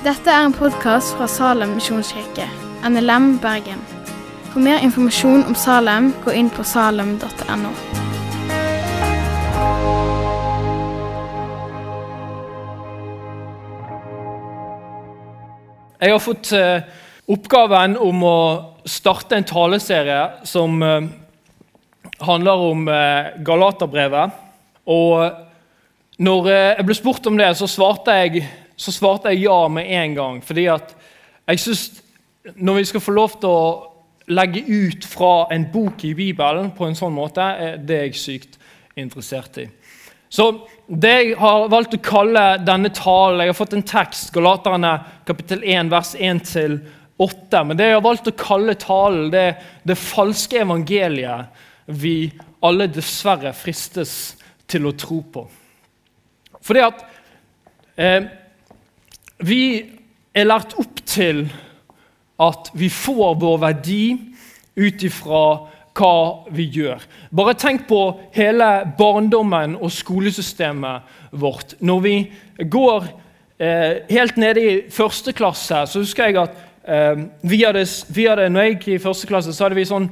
Dette er en podkast fra Salem misjonskirke, NLM Bergen. For mer informasjon om Salem, gå inn på salem.no. Jeg har fått eh, oppgaven om å starte en taleserie som eh, handler om eh, Galaterbrevet. Og når jeg ble spurt om det, så svarte jeg, så svarte jeg ja med en gang. Fordi at jeg synes når vi skal få lov til å legge ut fra en bok i Bibelen på en sånn måte, er det jeg sykt interessert i. Så det jeg har valgt å kalle denne talen Jeg har fått en tekst, Galaterne kapittel 1, vers 1-8. Men det jeg har valgt å kalle talen, det er det falske evangeliet vi alle dessverre fristes til å tro på. Fordi at eh, vi er lært opp til at vi får vår verdi ut ifra hva vi gjør. Bare tenk på hele barndommen og skolesystemet vårt. Når vi går eh, helt nede i første klasse, så husker jeg at eh, vi, hadde, vi hadde, når jeg gikk i første klasse, så hadde vi sånn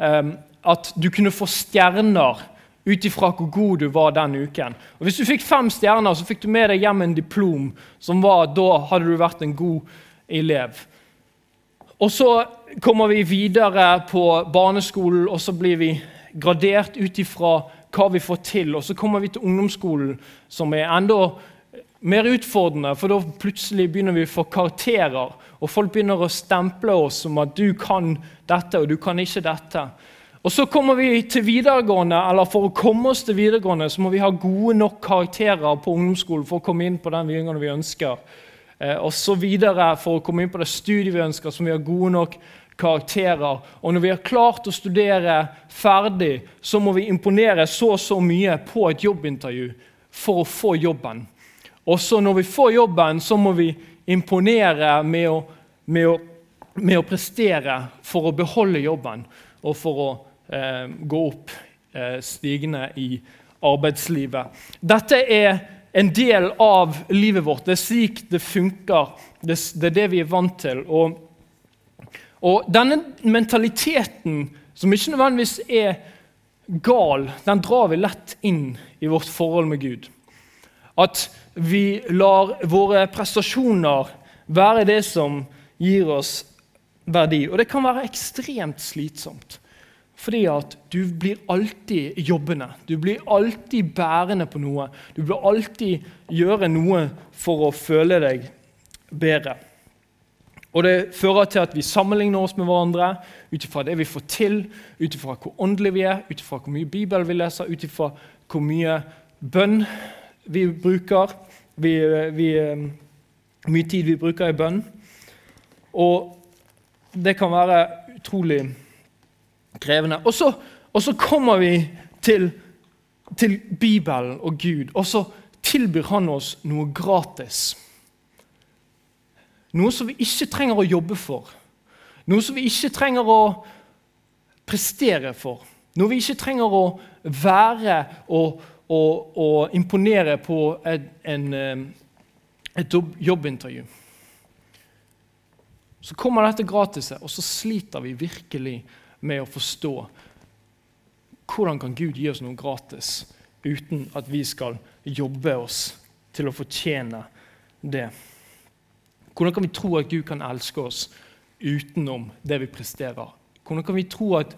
eh, at du kunne få stjerner ut ifra hvor god du var den uken. Og Hvis du fikk fem stjerner, så fikk du med deg hjem en diplom som var da hadde du vært en god elev. Og Så kommer vi videre på barneskolen, og så blir vi gradert ut ifra hva vi får til. Og Så kommer vi til ungdomsskolen, som er enda mer utfordrende, for da plutselig begynner vi å få karakterer. Og folk begynner å stemple oss som at du kan dette, og du kan ikke dette. Og Så kommer vi til videregående, eller For å komme oss til videregående så må vi ha gode nok karakterer på ungdomsskolen for å komme inn på den videregående vi ønsker. Eh, og så videre For å komme inn på det studiet vi ønsker, så må vi ha gode nok karakterer. Og når vi har klart å studere ferdig, så må vi imponere så og så mye på et jobbintervju for å få jobben. Og så når vi får jobben, så må vi imponere med å, med å, med å prestere for å beholde jobben og for å gå opp eh, stigende i arbeidslivet. Dette er en del av livet vårt. Det er slik det funker. Det er det vi er vant til. Og, og, denne mentaliteten, som ikke nødvendigvis er gal, den drar vi lett inn i vårt forhold med Gud. At vi lar våre prestasjoner være det som gir oss verdi. Og det kan være ekstremt slitsomt. Fordi at du blir alltid jobbende. Du blir alltid bærende på noe. Du blir alltid gjøre noe for å føle deg bedre. Og Det fører til at vi sammenligner oss med hverandre ut ifra det vi får til, ut ifra hvor åndelige vi er, ut ifra hvor mye Bibel vi leser, ut ifra hvor mye bønn vi bruker, vi, vi, hvor mye tid vi bruker i bønn. Og det kan være utrolig krevende. Og så, og så kommer vi til, til, Bibelen og Gud, og så tilbyr han oss noe gratis. Noe som vi ikke trenger å jobbe for. Noe som vi ikke trenger å prestere for. Noe vi ikke trenger å være og, og, og imponere på et, en, eh, et jobbintervju. Så kommer dette gratiset, og så sliter vi virkelig med å forstå hvordan kan Gud gi oss noe gratis uten at vi skal jobbe oss til å fortjene det. Hvordan kan vi tro at Gud kan elske oss utenom det vi presterer? Hvordan kan vi tro at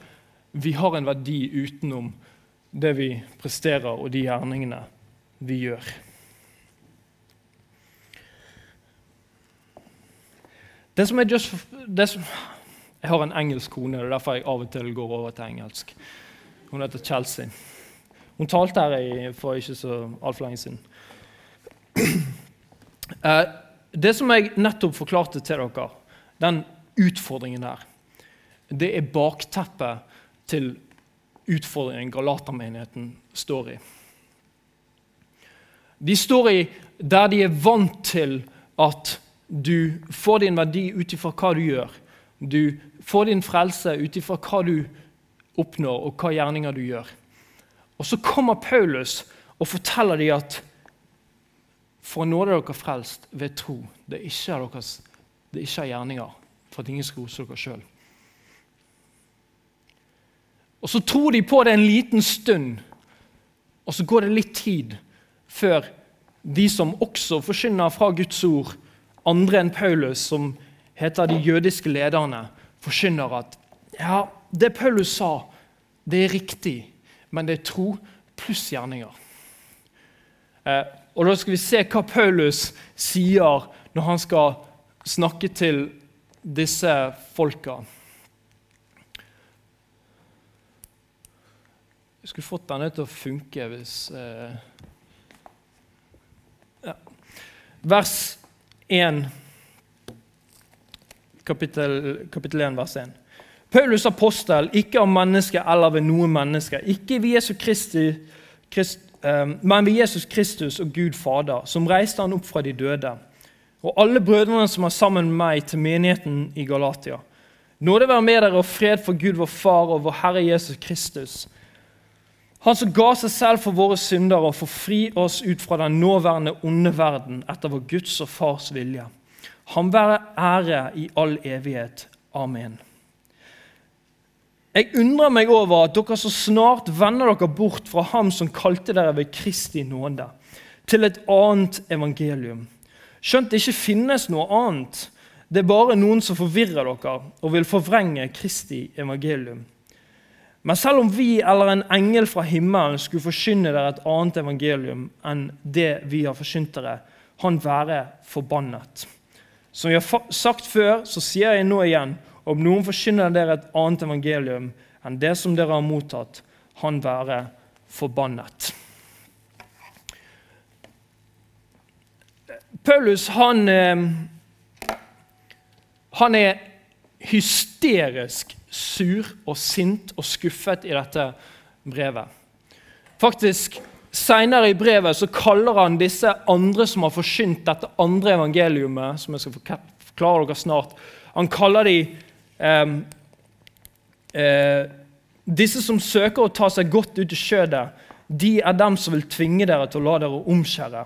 vi har en verdi utenom det vi presterer, og de gjerningene vi gjør? Det som er just, det som, jeg har en engelsk kone, det er derfor jeg av og til går over til engelsk. Hun heter Chelsea. Hun talte her for ikke så altfor lenge siden. Eh, det som jeg nettopp forklarte til dere, den utfordringen der, det er bakteppet til utfordringen Galatermenigheten står i. De står i der de er vant til at du får din verdi ut ifra hva du gjør. Du får din frelse ut ifra hva du oppnår, og hva gjerninger du gjør. Og Så kommer Paulus og forteller dem at For nåde er dere frelst ved tro. Det er ikke deres det er ikke gjerninger, for at ingen skal rose dere sjøl. Og så tror de på det en liten stund, og så går det litt tid før de som også forkynner fra Guds ord, andre enn Paulus, som heter de jødiske lederne, forkynner at ja, det Paulus sa, det er riktig, men det er tro pluss gjerninger. Eh, og Da skal vi se hva Paulus sier når han skal snakke til disse folka. Jeg skulle fått denne til å funke hvis eh, ja. Vers 1, kapittel, kapittel 1, vers 1. Paulus apostel, ikke av menneske eller ved noe menneske, ikke ved Jesus Kristi, Krist, eh, men ved Jesus Kristus og Gud Fader, som reiste han opp fra de døde og alle brødrene som er sammen med meg til menigheten i Galatia. Nåde være med dere og fred for Gud vår Far og vår Herre Jesus Kristus. Han som ga seg selv for våre synder og forfri oss ut fra den nåværende onde verden etter vår Guds og Fars vilje. Han være ære i all evighet. Amen. Jeg undrer meg over at dere så snart vender dere bort fra ham som kalte dere ved Kristi nåde, til et annet evangelium Skjønt det ikke finnes noe annet. Det er bare noen som forvirrer dere og vil forvrenge Kristi evangelium. Men selv om vi eller en engel fra himmelen skulle forkynne dere et annet evangelium enn det vi har forkynt dere, han være forbannet. Som jeg har sagt før, så sier jeg nå igjen, om noen forkynner dere et annet evangelium enn det som dere har mottatt, han være forbannet. Paulus han, eh, han er hysterisk sur og sint og skuffet i dette brevet. Faktisk, Senere i brevet så kaller han disse andre som har forsynt dette andre evangeliumet, som jeg skal forklare dere snart, han kaller de eh, eh, Disse som søker å ta seg godt ut i skjødet, de er dem som vil tvinge dere til å la dere omskjære.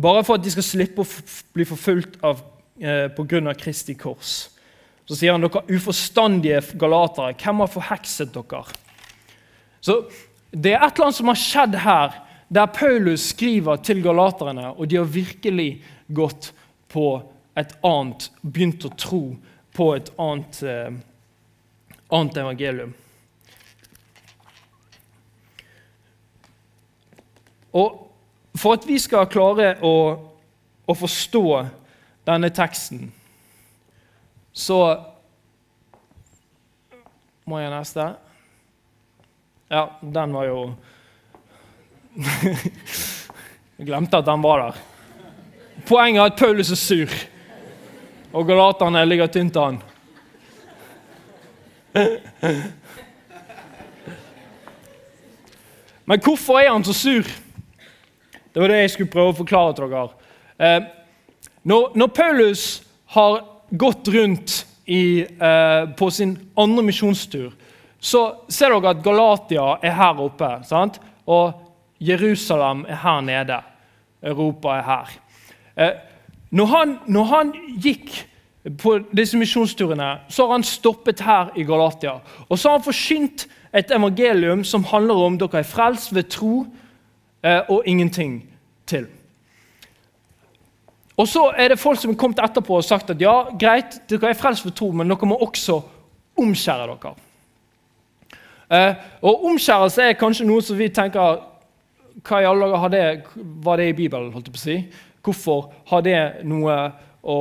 Bare for at de skal slippe å bli forfulgt av, eh, pga. Kristi kors. Så sier han dere uforstandige galatere, hvem har forhekset dere? Så Det er et eller annet som har skjedd her, der Paulus skriver til galaterne, og de har virkelig gått på et annet, begynt å tro på et annet, eh, annet evangelium. Og for at vi skal klare å, å forstå denne teksten, så Må jeg neste? Ja, den var jo Jeg glemte at den var der. Poenget er at Paulus er sur, og galaterne ligger tynt an. Men hvorfor er han så sur? Det var det jeg skulle prøve å forklare til dere. Eh, når, når, Paulus har gått rundt i, eh, på sin andre misjonstur, så ser dere at Galatia er her oppe. Sant? Og Jerusalem er her nede. Europa er her. Eh, når, han, når han gikk på disse misjonsturene, så har han stoppet her i Galatia. Og så har han forsynt et evangelium som handler om dere er frelst ved tro Eh, og ingenting til. Og så er det folk som har kommet etterpå og sagt at ja, greit, dere er frelst ved tro, men dere må også omskjære dere. Eh, og Omskjærelse er kanskje noe som vi tenker Hva i alle dager var det i Bibelen? holdt jeg på å si? Hvorfor har det noe å,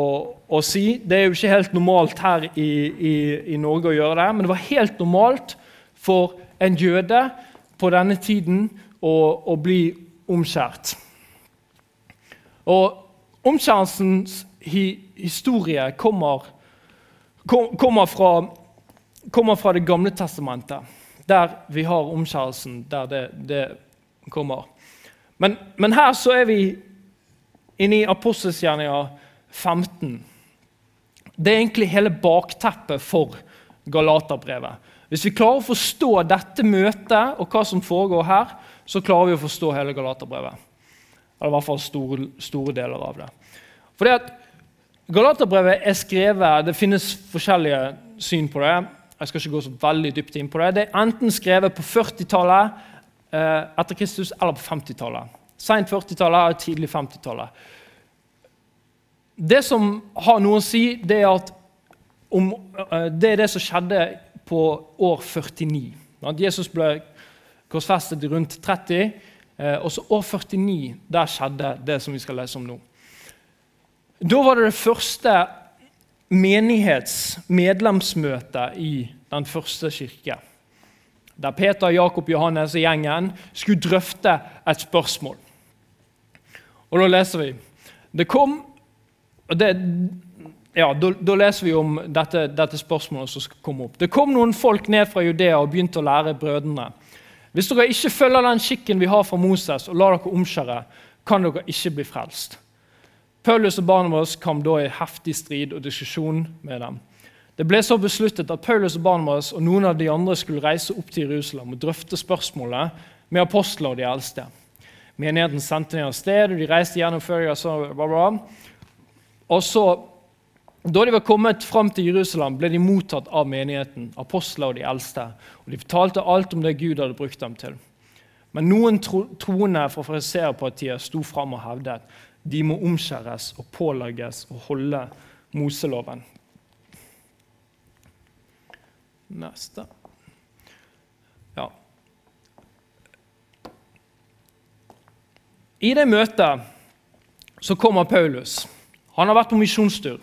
å, si? Det er jo ikke helt normalt her i, i, i Norge å gjøre det, men det var helt normalt for en jøde på denne tiden å, å bli omskjært. Og Omskjærelsens hi, historie kommer, kom, kommer, fra, kommer, fra, Det gamle testamentet, der vi har omskjærelsen. der det, det kommer. Men, men, her så er vi inne i Apostelsgjerninga 15. Det er egentlig hele bakteppet for Galaterbrevet. Hvis vi klarer å forstå dette møtet og hva som foregår her, så klarer vi å forstå hele Galaterbrevet. Eller i hvert fall store, store deler av det. Fordi at Galaterbrevet er skrevet Det finnes forskjellige syn på det. Jeg skal ikke gå så veldig dypt inn på det. Det er enten skrevet på 40-tallet eh, etter Kristus eller på 50-tallet. Seint 40-tallet eller tidlig 50-tallet. Det som har noe å si, det er at om, eh, det er det som skjedde på år 49. At Jesus ble korsfestet rundt 30, eh, og så år 49 der skjedde det som vi skal lese om nå. Da var det det første menighetsmedlemsmøtet i den første kirke. Der Peter, Jakob, Johannes og gjengen skulle drøfte et spørsmål. Og Da leser vi Det kom det, ja, da, da, leser vi om dette, dette, spørsmålet som skal komme opp. Det kom noen folk ned fra Judea og begynte å lære brødrene. Hvis dere ikke følger den skikken vi har fra Moses, og lar dere omskjære, kan dere ikke bli frelst. Paulus og Barnabas kom da i heftig strid og diskusjon med dem. Det ble så besluttet at Paulus og Barnabas og noen av de andre skulle reise opp til Jerusalem og drøfte spørsmålet med apostler og de eldste. Menigheten sendte dem av sted, og de reiste gjennom Føria. og så, Da de var kommet fram til Jerusalem, ble de mottatt av menigheten, apostler og de eldste. Og De fortalte alt om det Gud hadde brukt dem til. Men noen troende fra fariseerpartiet sto fram og hevdet de må omskjæres og pålegges å holde Moseloven. Neste. Ja. I det møtet så kommer Paulus. Han har vært på misjonstur.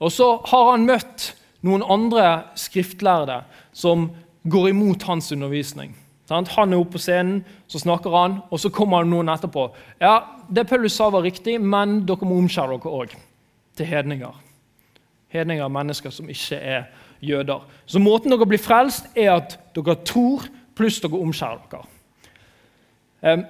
Og så har han møtt noen andre skriftlærde som går imot hans undervisning. Han er oppe på scenen, så snakker han, og så kommer noen etterpå. Ja, Det Paulus sa, var riktig, men dere må omskjære dere òg til hedninger. Hedninger er mennesker som ikke er jøder. Så måten dere blir frelst, er at dere tror, pluss dere omskjærer dere. Um,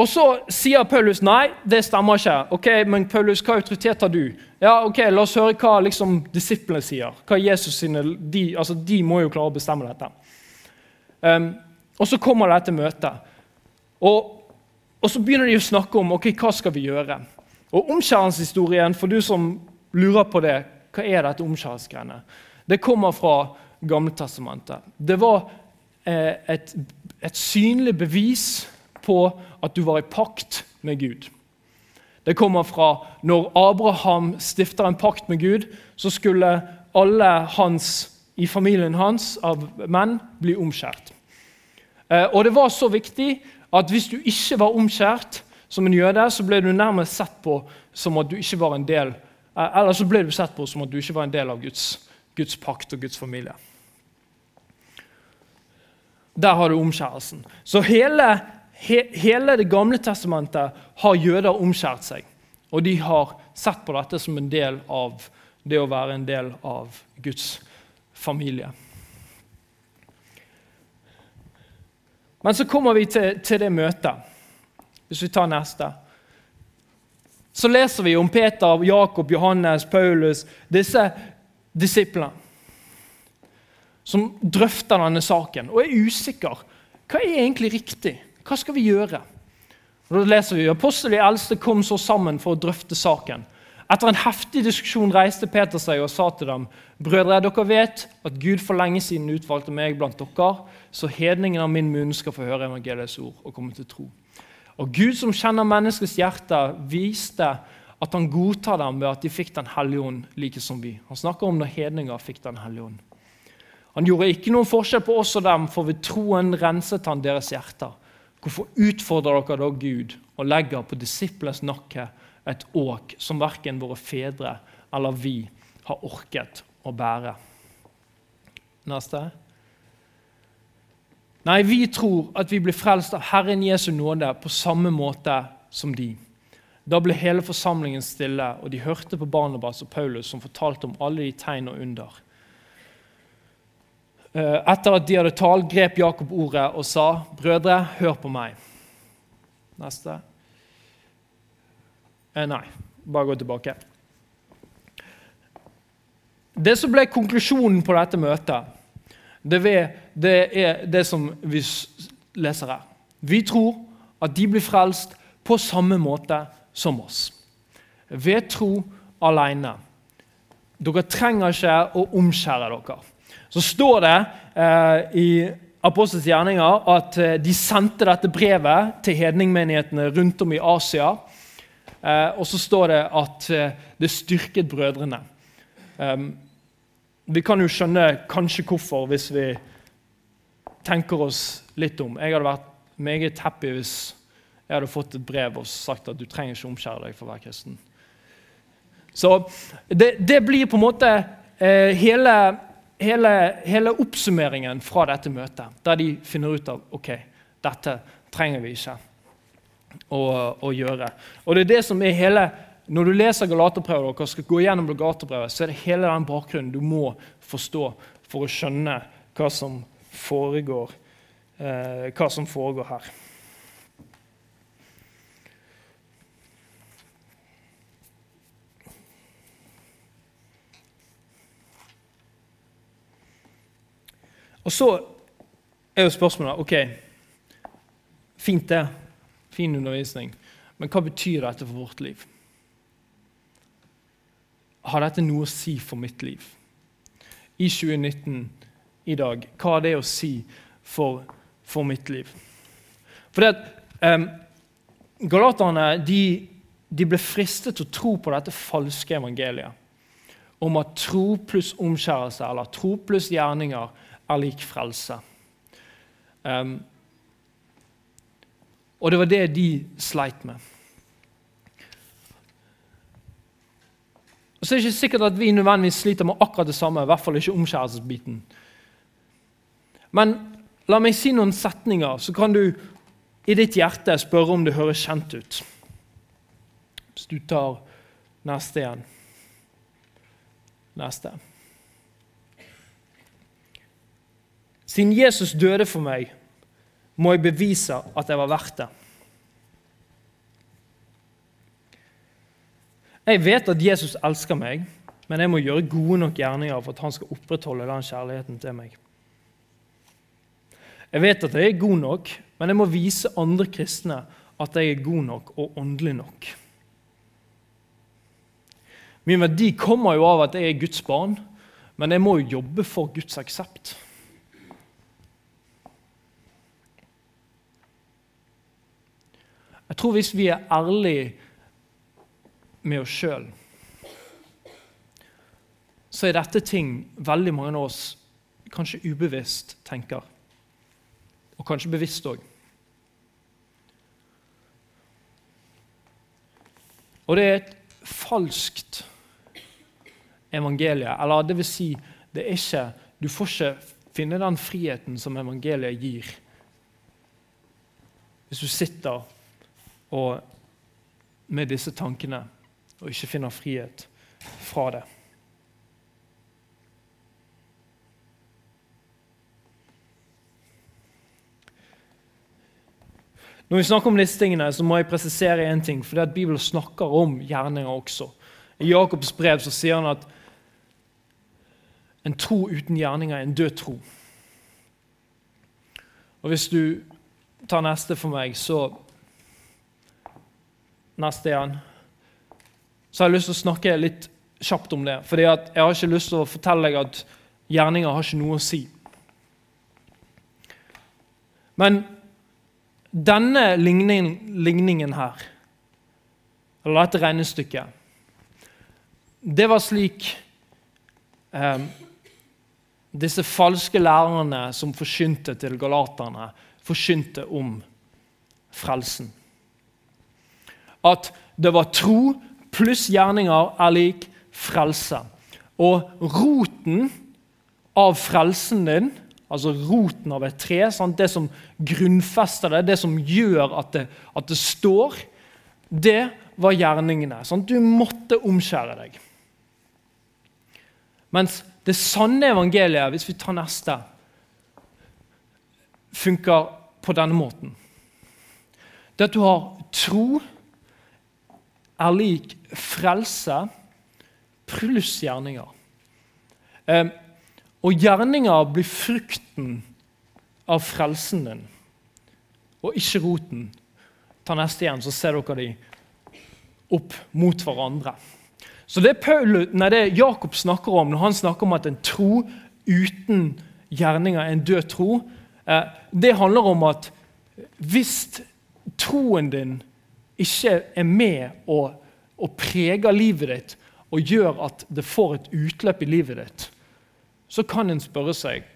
og Så sier Paulus nei, det stemmer ikke. Ok, Men Paulus, hva autoritet har du? Ja, ok, La oss høre hva liksom, disiplene sier. Hva Jesus sine, de, altså, de må jo klare å bestemme dette. Um, og så kommer dette møtet. Og, og, så begynner de å snakke om ok, hva skal vi gjøre. Og Omskjæringshistorien, for du som lurer på det, hva er dette omskjæringsgreiene? Det kommer fra Gamletestamentet. Det var eh, et, et synlig bevis på at du var i pakt med Gud. Det kommer fra når Abraham stifter en pakt med Gud, så skulle alle hans, i familien hans av menn bli omskjært. Eh, og det var så viktig at hvis du ikke var omskjært som en jøde, så ble du nærmest sett på som at du ikke var en del eh, eller så ble du sett på som at du ikke var en del av Guds, Guds pakt og Guds familie. Der har du omskjærelsen. Så hele, he, hele Det gamle testamentet har jøder omskjært seg. Og de har sett på dette som en del av det å være en del av Guds familie. Men så kommer vi til, til det møtet. Hvis vi tar neste. Så leser vi om Peter, Jakob, Johannes, Paulus, disse disiplene som drøfter denne saken og er usikker. Hva er egentlig riktig? Hva skal vi gjøre? Og da leser vi Apostel de eldste kom så sammen for å drøfte saken. Etter en heftig diskusjon reiste Peter seg og sa til dem.: Brødre, dere vet at Gud for lenge siden utvalgte meg blant dere, så hedningen av min munn skal få høre evangeliets ord og komme til tro. Og Gud som kjenner menneskets hjerte, viste at han godtar dem ved at de fikk Den hellige ånd, like som vi. Han snakker om når hedninger fikk Den hellige ånd. Han gjorde ikke noen forskjell på oss og dem, for ved troen renset han deres hjerter. Hvorfor utfordrer dere da Gud og legger på disiplenes nakke et åk som verken våre fedre eller vi har orket å bære. Neste. Nei, vi tror at vi blir frelst av Herren Jesu nåde på samme måte som de. Da ble hele forsamlingen stille, og de hørte på Barnabas og Paulus, som fortalte om alle de tegn og under. Eh, etter at de hadde talt, grep Jakob ordet og sa, 'Brødre, hør på meg.' Neste. Eh, nei, bare gå tilbake. Det som ble konklusjonen på dette møtet, det, er det som vi leser her. Vi tror at de blir frelst på samme måte som oss. Ved tro alene. Dere trenger ikke å omskjære dere. Så står det eh, i Apostels gjerninger at eh, de sendte dette brevet til hedningmenighetene rundt om i Asia. Eh, og så står det at eh, det styrket brødrene. Eh, vi kan jo skjønne kanskje hvorfor, hvis vi tenker oss litt om. Jeg hadde vært meget happy hvis jeg hadde fått et brev og sagt at du trenger ikke omskjære deg for å være kristen. Så det, det blir på en måte eh, hele, hele, hele, oppsummeringen fra dette møtet, der de finner ut av ok, dette trenger vi ikke å, å gjøre. Og det er det som er hele når du leser Galaterbrevet, og skal gå gjennom Galaterbrevet, så er det hele den bakgrunnen du må forstå for å skjønne hva som foregår, eh, hva som foregår her. Og så er jo spørsmålet ok, Fint, det. Fin undervisning. Men hva betyr dette for vårt liv? Har dette noe å si for mitt liv? I 2019, i dag, hva har det å si for, for mitt liv? For det at um, Galaterne de, de ble fristet til å tro på dette falske evangeliet om at tro pluss omskjærelse eller tro pluss gjerninger er lik frelse. Um, og det var det de sleit med. Og så er det ikke sikkert at vi nødvendigvis sliter med akkurat det samme, i hvert fall ikke omskjærelsesbiten. Men la meg si noen setninger, så kan du i ditt hjerte spørre om det høres kjent ut. Hvis du tar neste igjen. Neste. Siden Jesus døde for meg, må jeg bevise at jeg var verdt det. Jeg vet at Jesus elsker meg, men jeg må gjøre gode nok gjerninger for at han skal opprettholde den kjærligheten til meg. Jeg vet at jeg er god nok, men jeg må vise andre kristne at jeg er god nok og åndelig nok. Min verdi kommer jo av at jeg er Guds barn, men jeg må jo jobbe for Guds aksept. Jeg tror hvis vi er ærlige med oss sjøl, så er dette ting veldig mange av oss kanskje ubevisst tenker. Og kanskje bevisst òg. Og det er et falskt evangelie. Eller det vil si, det er ikke, du får ikke finne den friheten som evangeliet gir. Hvis du sitter og med disse tankene og ikke finner frihet fra det. Når vi snakker om disse tingene, så må jeg presisere én ting. For det at Bibelen snakker om gjerninger også. I Jakobs brev så sier han at en tro uten gjerninger er en død tro. Og Hvis du tar neste for meg, så neste igjen, så har jeg lyst til å snakke litt kjapt om det. Fordi jeg har ikke lyst til å fortelle deg at gjerninger har ikke noe å si. Men denne ligningen, ligningen her, eller dette regnestykket, det var slik eh, disse falske lærerne som forkynte til galaterne, forkynte om frelsen at det var tro pluss gjerninger er lik frelse. Og roten av frelsen din, altså roten av et tre, sant? det som grunnfester det, det som gjør at det, at det står, det var gjerningene. Sant? Du måtte omskjære deg. Mens det sanne evangeliet, hvis vi tar neste, funker på denne måten. Det at du har tro er lik frelse pluss gjerninger. Eh, og gjerninger blir frukten av frelsen din, og ikke roten. ta neste igjen, så ser dere de opp mot hverandre. Så det, Paul, nei, det Jakob snakker om når han snakker om at en tro uten gjerninger er en død tro, eh, det handler om at hvis troen din ikke er med og, og preger livet ditt og gjør at det får et utløp i livet ditt, så kan en spørre seg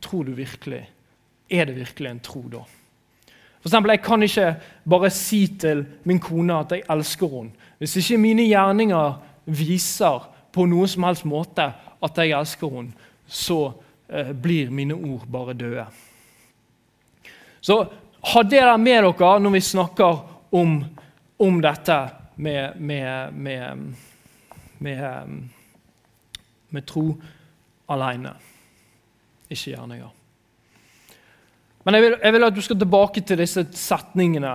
tror du virkelig, er det virkelig en tro da. For eksempel, Jeg kan ikke bare si til min kone at jeg elsker henne. Hvis ikke mine gjerninger viser på noen som helst måte at jeg elsker henne, så eh, blir mine ord bare døde. Så ha det der med dere når vi snakker om, om dette med, med, med, med, tro alene, ikke gjerninger. Men jeg vil, jeg vil, at du skal tilbake til disse setningene.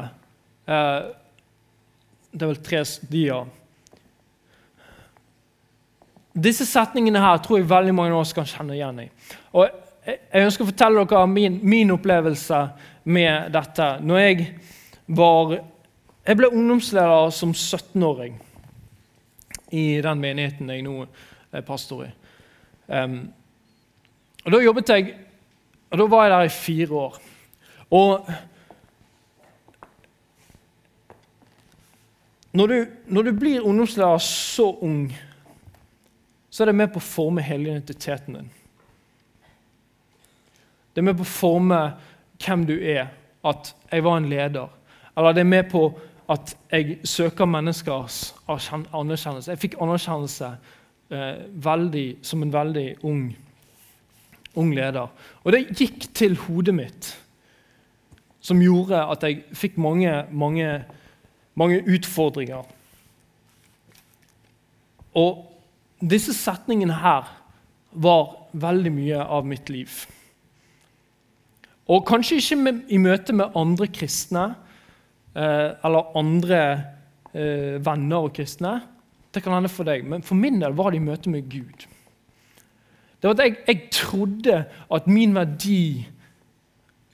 Eh, det er vel tre dier. Disse setningene her tror jeg veldig mange av oss kan kjenne igjen i. Og jeg, jeg ønsker å fortelle dere min, min opplevelse med dette. Når jeg var Jeg ble ungdomsleder som 17-åring i den menigheten jeg nå er pastor i. Um, og Da jobbet jeg og Da var jeg der i fire år. Og når du, når du blir ungdomsleder så ung, så er det med på å forme hele identiteten din. Det er med på å forme hvem du er, at jeg var en leder. Eller det er med på at jeg søker menneskers anerkjennelse. Jeg fikk anerkjennelse eh, veldig, som en veldig ung, ung leder. Og det gikk til hodet mitt, som gjorde at jeg fikk mange, mange, mange utfordringer. Og disse setningene her var veldig mye av mitt liv. Og kanskje ikke med, i møte med andre kristne eller andre eh, venner og kristne. Det kan hende for deg, men for min del var det i møte med Gud. Det var at jeg, jeg trodde at min verdi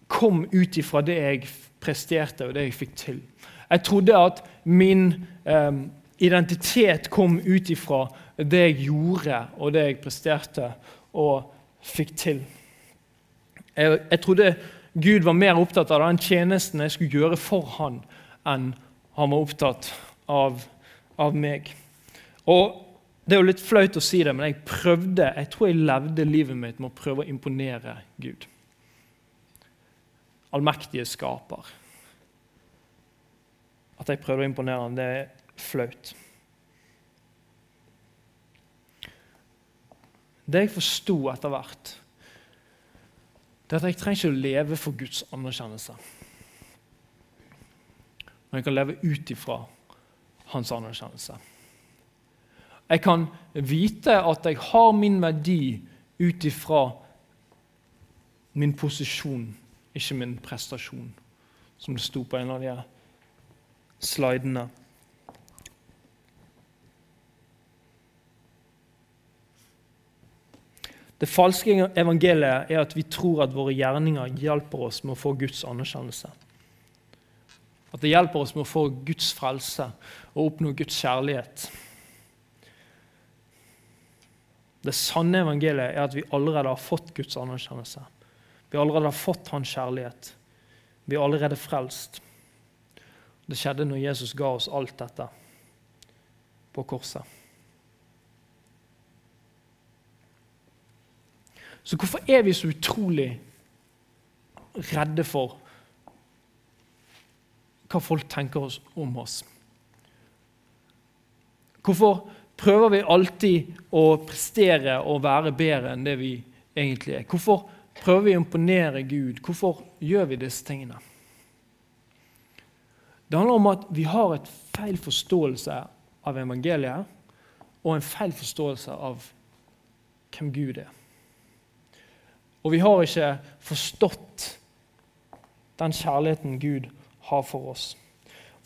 kom ut ifra det jeg presterte og det jeg fikk til. Jeg trodde at min eh, identitet kom ut ifra det jeg gjorde og det jeg presterte og fikk til. Jeg, jeg, trodde Gud var mer opptatt av den tjenesten jeg skulle gjøre for han, enn han var opptatt av, av meg. Og Det er jo litt flaut å si det, men jeg prøvde, jeg tror jeg levde livet mitt med å prøve å imponere Gud. Allmektige skaper. At jeg prøvde å imponere ham, det er flaut. Det jeg forsto etter hvert, det er at jeg trenger ikke å leve for Guds anerkjennelse. Men jeg kan leve ut ifra hans anerkjennelse. Jeg kan vite at jeg har min verdi ut ifra min posisjon, ikke min prestasjon, som det sto på en av de slidene. Det falske evangeliet er at vi tror at våre gjerninger hjelper oss med å få Guds anerkjennelse. At det hjelper oss med å få Guds frelse og oppnå Guds kjærlighet. Det sanne evangeliet er at vi allerede har fått Guds anerkjennelse. Vi allerede har fått Hans kjærlighet. Vi er allerede frelst. Det skjedde når Jesus ga oss alt dette på korset. Så hvorfor er vi så utrolig redde for hva folk tenker om oss? Hvorfor prøver vi alltid å prestere og være bedre enn det vi egentlig er? Hvorfor prøver vi å imponere Gud? Hvorfor gjør vi disse tingene? Det handler om at vi har et feil forståelse av evangeliet og en feil forståelse av hvem Gud er. Og vi har ikke forstått den kjærligheten Gud har for oss.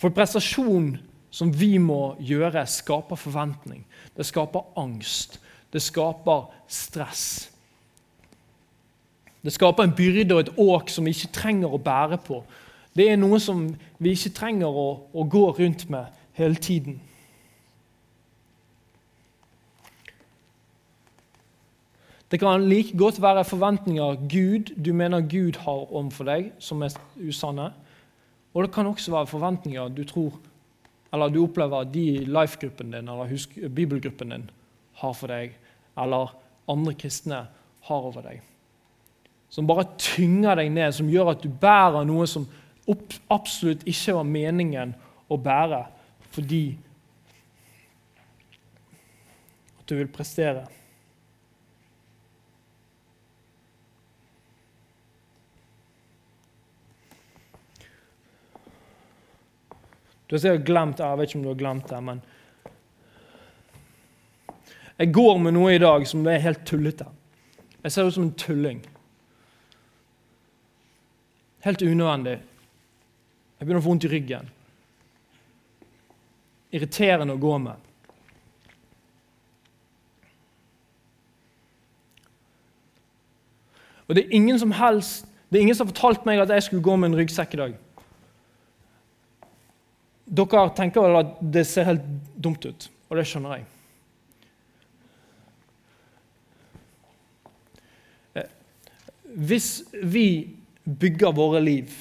For prestasjon som vi må gjøre, skaper forventning. Det skaper angst. Det skaper stress. Det skaper en byrde og et åk som vi ikke trenger å bære på. Det er noe som vi ikke trenger å, å gå rundt med hele tiden. Det kan like godt være forventninger Gud, du mener Gud har overfor deg, som er usanne. Og det kan også være forventninger du tror, eller du opplever de i life-gruppen din eller bibelgruppen din har for deg, eller andre kristne har over deg. Som bare tynger deg ned, som gjør at du bærer noe som absolutt ikke var meningen å bære, fordi at du vil prestere. Du har sikkert glemt jeg vet ikke om du har glemt det, men Jeg går med noe i dag som er helt tullete. Jeg ser ut som en tulling. Helt unødvendig. Jeg begynner å få vondt i ryggen. Irriterende å gå med. Og det er ingen som helst, det er ingen som har fortalt meg at jeg skulle gå med en ryggsekk i dag. Dere tenker vel at det ser helt dumt ut, og det skjønner jeg. Eh, hvis vi bygger våre liv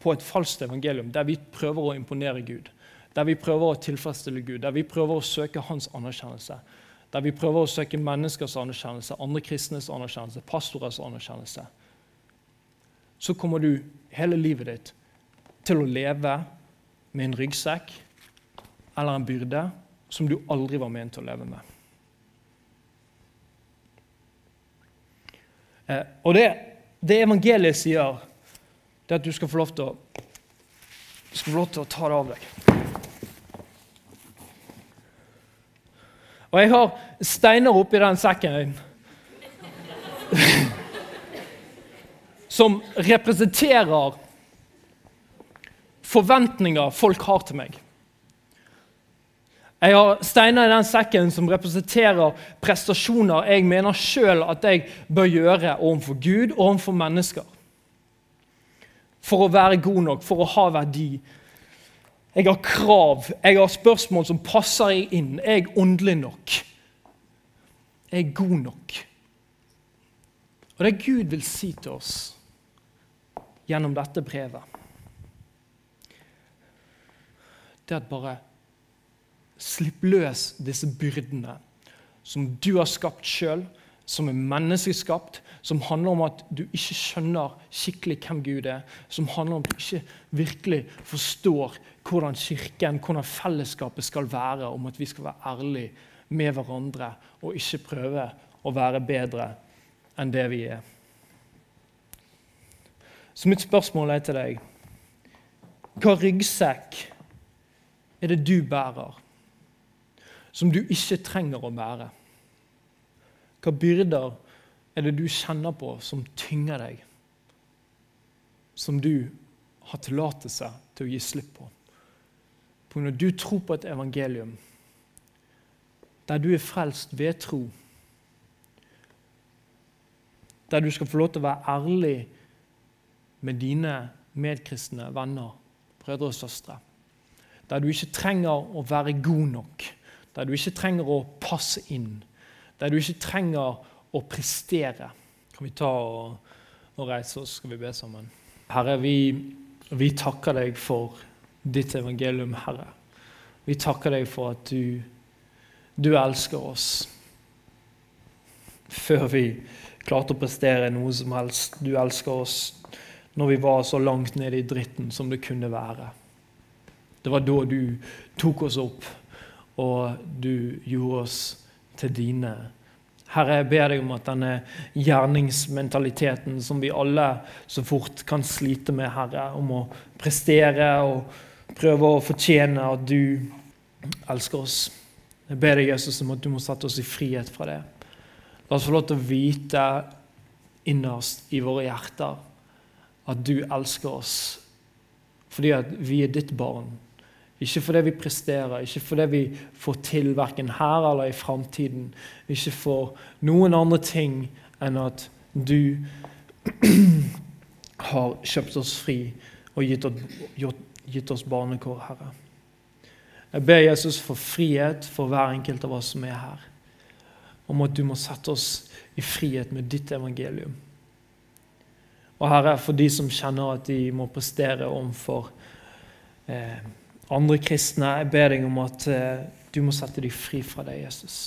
på et falskt evangelium der vi prøver å imponere Gud, der vi prøver å tilfredsstille Gud, der vi prøver å søke hans anerkjennelse, der vi prøver å søke menneskers anerkjennelse, andre kristnes anerkjennelse, pastorers anerkjennelse, så kommer du hele livet ditt til å leve med en ryggsekk eller en byrde som du aldri var ment å leve med. Eh, og det, det, evangeliet sier, det er at du skal få lov til å, lov til å ta det av deg. Og jeg har steiner oppi den sekken som representerer forventninger folk har til meg. Jeg har steiner i den sekken som representerer prestasjoner jeg mener sjøl at jeg bør gjøre overfor Gud og overfor mennesker. For å være god nok, for å ha verdi. Jeg har krav, jeg har spørsmål som passer inn. Er jeg åndelig nok? Er jeg god nok? Og det Gud vil si til oss gjennom dette brevet det er at bare slipp løs disse byrdene som du har skapt sjøl, som er menneskeskapt, som handler om at du ikke skjønner skikkelig hvem Gud er, som handler om at du ikke virkelig forstår hvordan kirken, hvordan fellesskapet skal være, om at vi skal være ærlige med hverandre og ikke prøve å være bedre enn det vi er. Så mitt spørsmål er til deg Hva ryggsekk er det du bærer, som du ikke trenger å bære? Hva byrder er det du kjenner på som tynger deg, som du har tillatelse til å gi slipp på? På når du tror på et evangelium der du er frelst ved tro, der du skal få lov til å være ærlig med dine medkristne venner, brødre og søstre der du ikke trenger å være god nok, der du ikke trenger å passe inn, der du ikke trenger å prestere. Kan vi ta og, og reise oss, skal vi be sammen? Herre, vi, vi takker deg for ditt evangelium, Herre. Vi takker deg for at du, du elsker oss før vi klarte å prestere noe som helst. Du elsker oss når vi var så langt nede i dritten som det kunne være. Det var da du tok oss opp, og du gjorde oss til dine. Herre, jeg ber deg om at denne gjerningsmentaliteten som vi alle så fort kan slite med, Herre, om å prestere og prøve å fortjene at du elsker oss. Jeg ber deg, Jesus, om at du må sette oss i frihet fra det. La oss få lov til å vite innerst i våre hjerter at du elsker oss fordi at vi er ditt barn. Ikke fordi vi presterer, ikke fordi vi får til verken her eller i framtiden. Ikke for noen andre ting enn at du har kjøpt oss fri, og gitt oss, gitt oss barnekår, Herre. Jeg ber Jesus for frihet for hver enkelt av oss som er her. Om at du må sette oss i frihet med ditt evangelium. Og Herre, for de som kjenner at de må prestere overfor eh, andre kristne, jeg ber deg om at eh, du må sette dem fri fra deg, Jesus.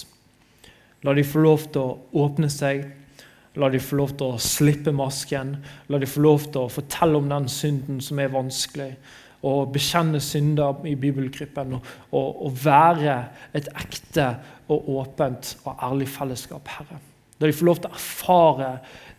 La de få lov til å åpne seg. La de få lov til å slippe masken. La de få lov til å fortelle om den synden som er vanskelig. Og bekjenne synder i bibelgruppen. Og, og, og være et ekte og åpent og ærlig fellesskap, Herre. La de få lov til å erfare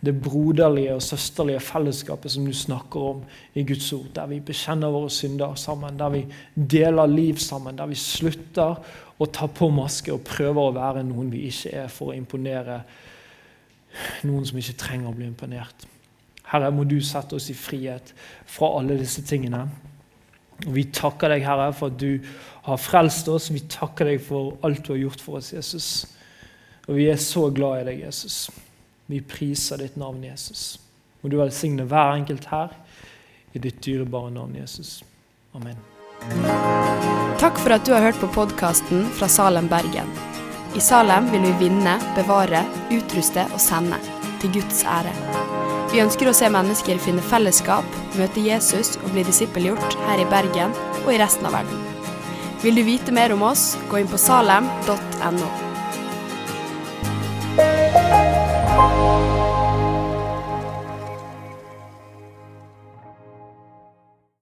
det broderlige og søsterlige fellesskapet som du snakker om i Guds ord. Der vi bekjenner våre synder sammen, der vi deler liv sammen, der vi slutter å ta på maske og prøver å være noen vi ikke er, for å imponere noen som ikke trenger å bli imponert. Herre, må du sette oss i frihet fra alle disse tingene. Og Vi takker deg, Herre, for at du har frelst oss. Vi takker deg for alt du har gjort for oss, Jesus. Og vi er så glad i deg, Jesus. Vi priser ditt navn, Jesus. Må du velsigne hver enkelt her i ditt dyrebare navn, Jesus. Amen. Takk for at du har hørt på podkasten fra Salem, Bergen. I Salem vil vi vinne, bevare, utruste og sende, til Guds ære. Vi ønsker å se mennesker finne fellesskap, møte Jesus og bli disippelgjort her i Bergen og i resten av verden. Vil du vite mer om oss, gå inn på salem.no. Oh.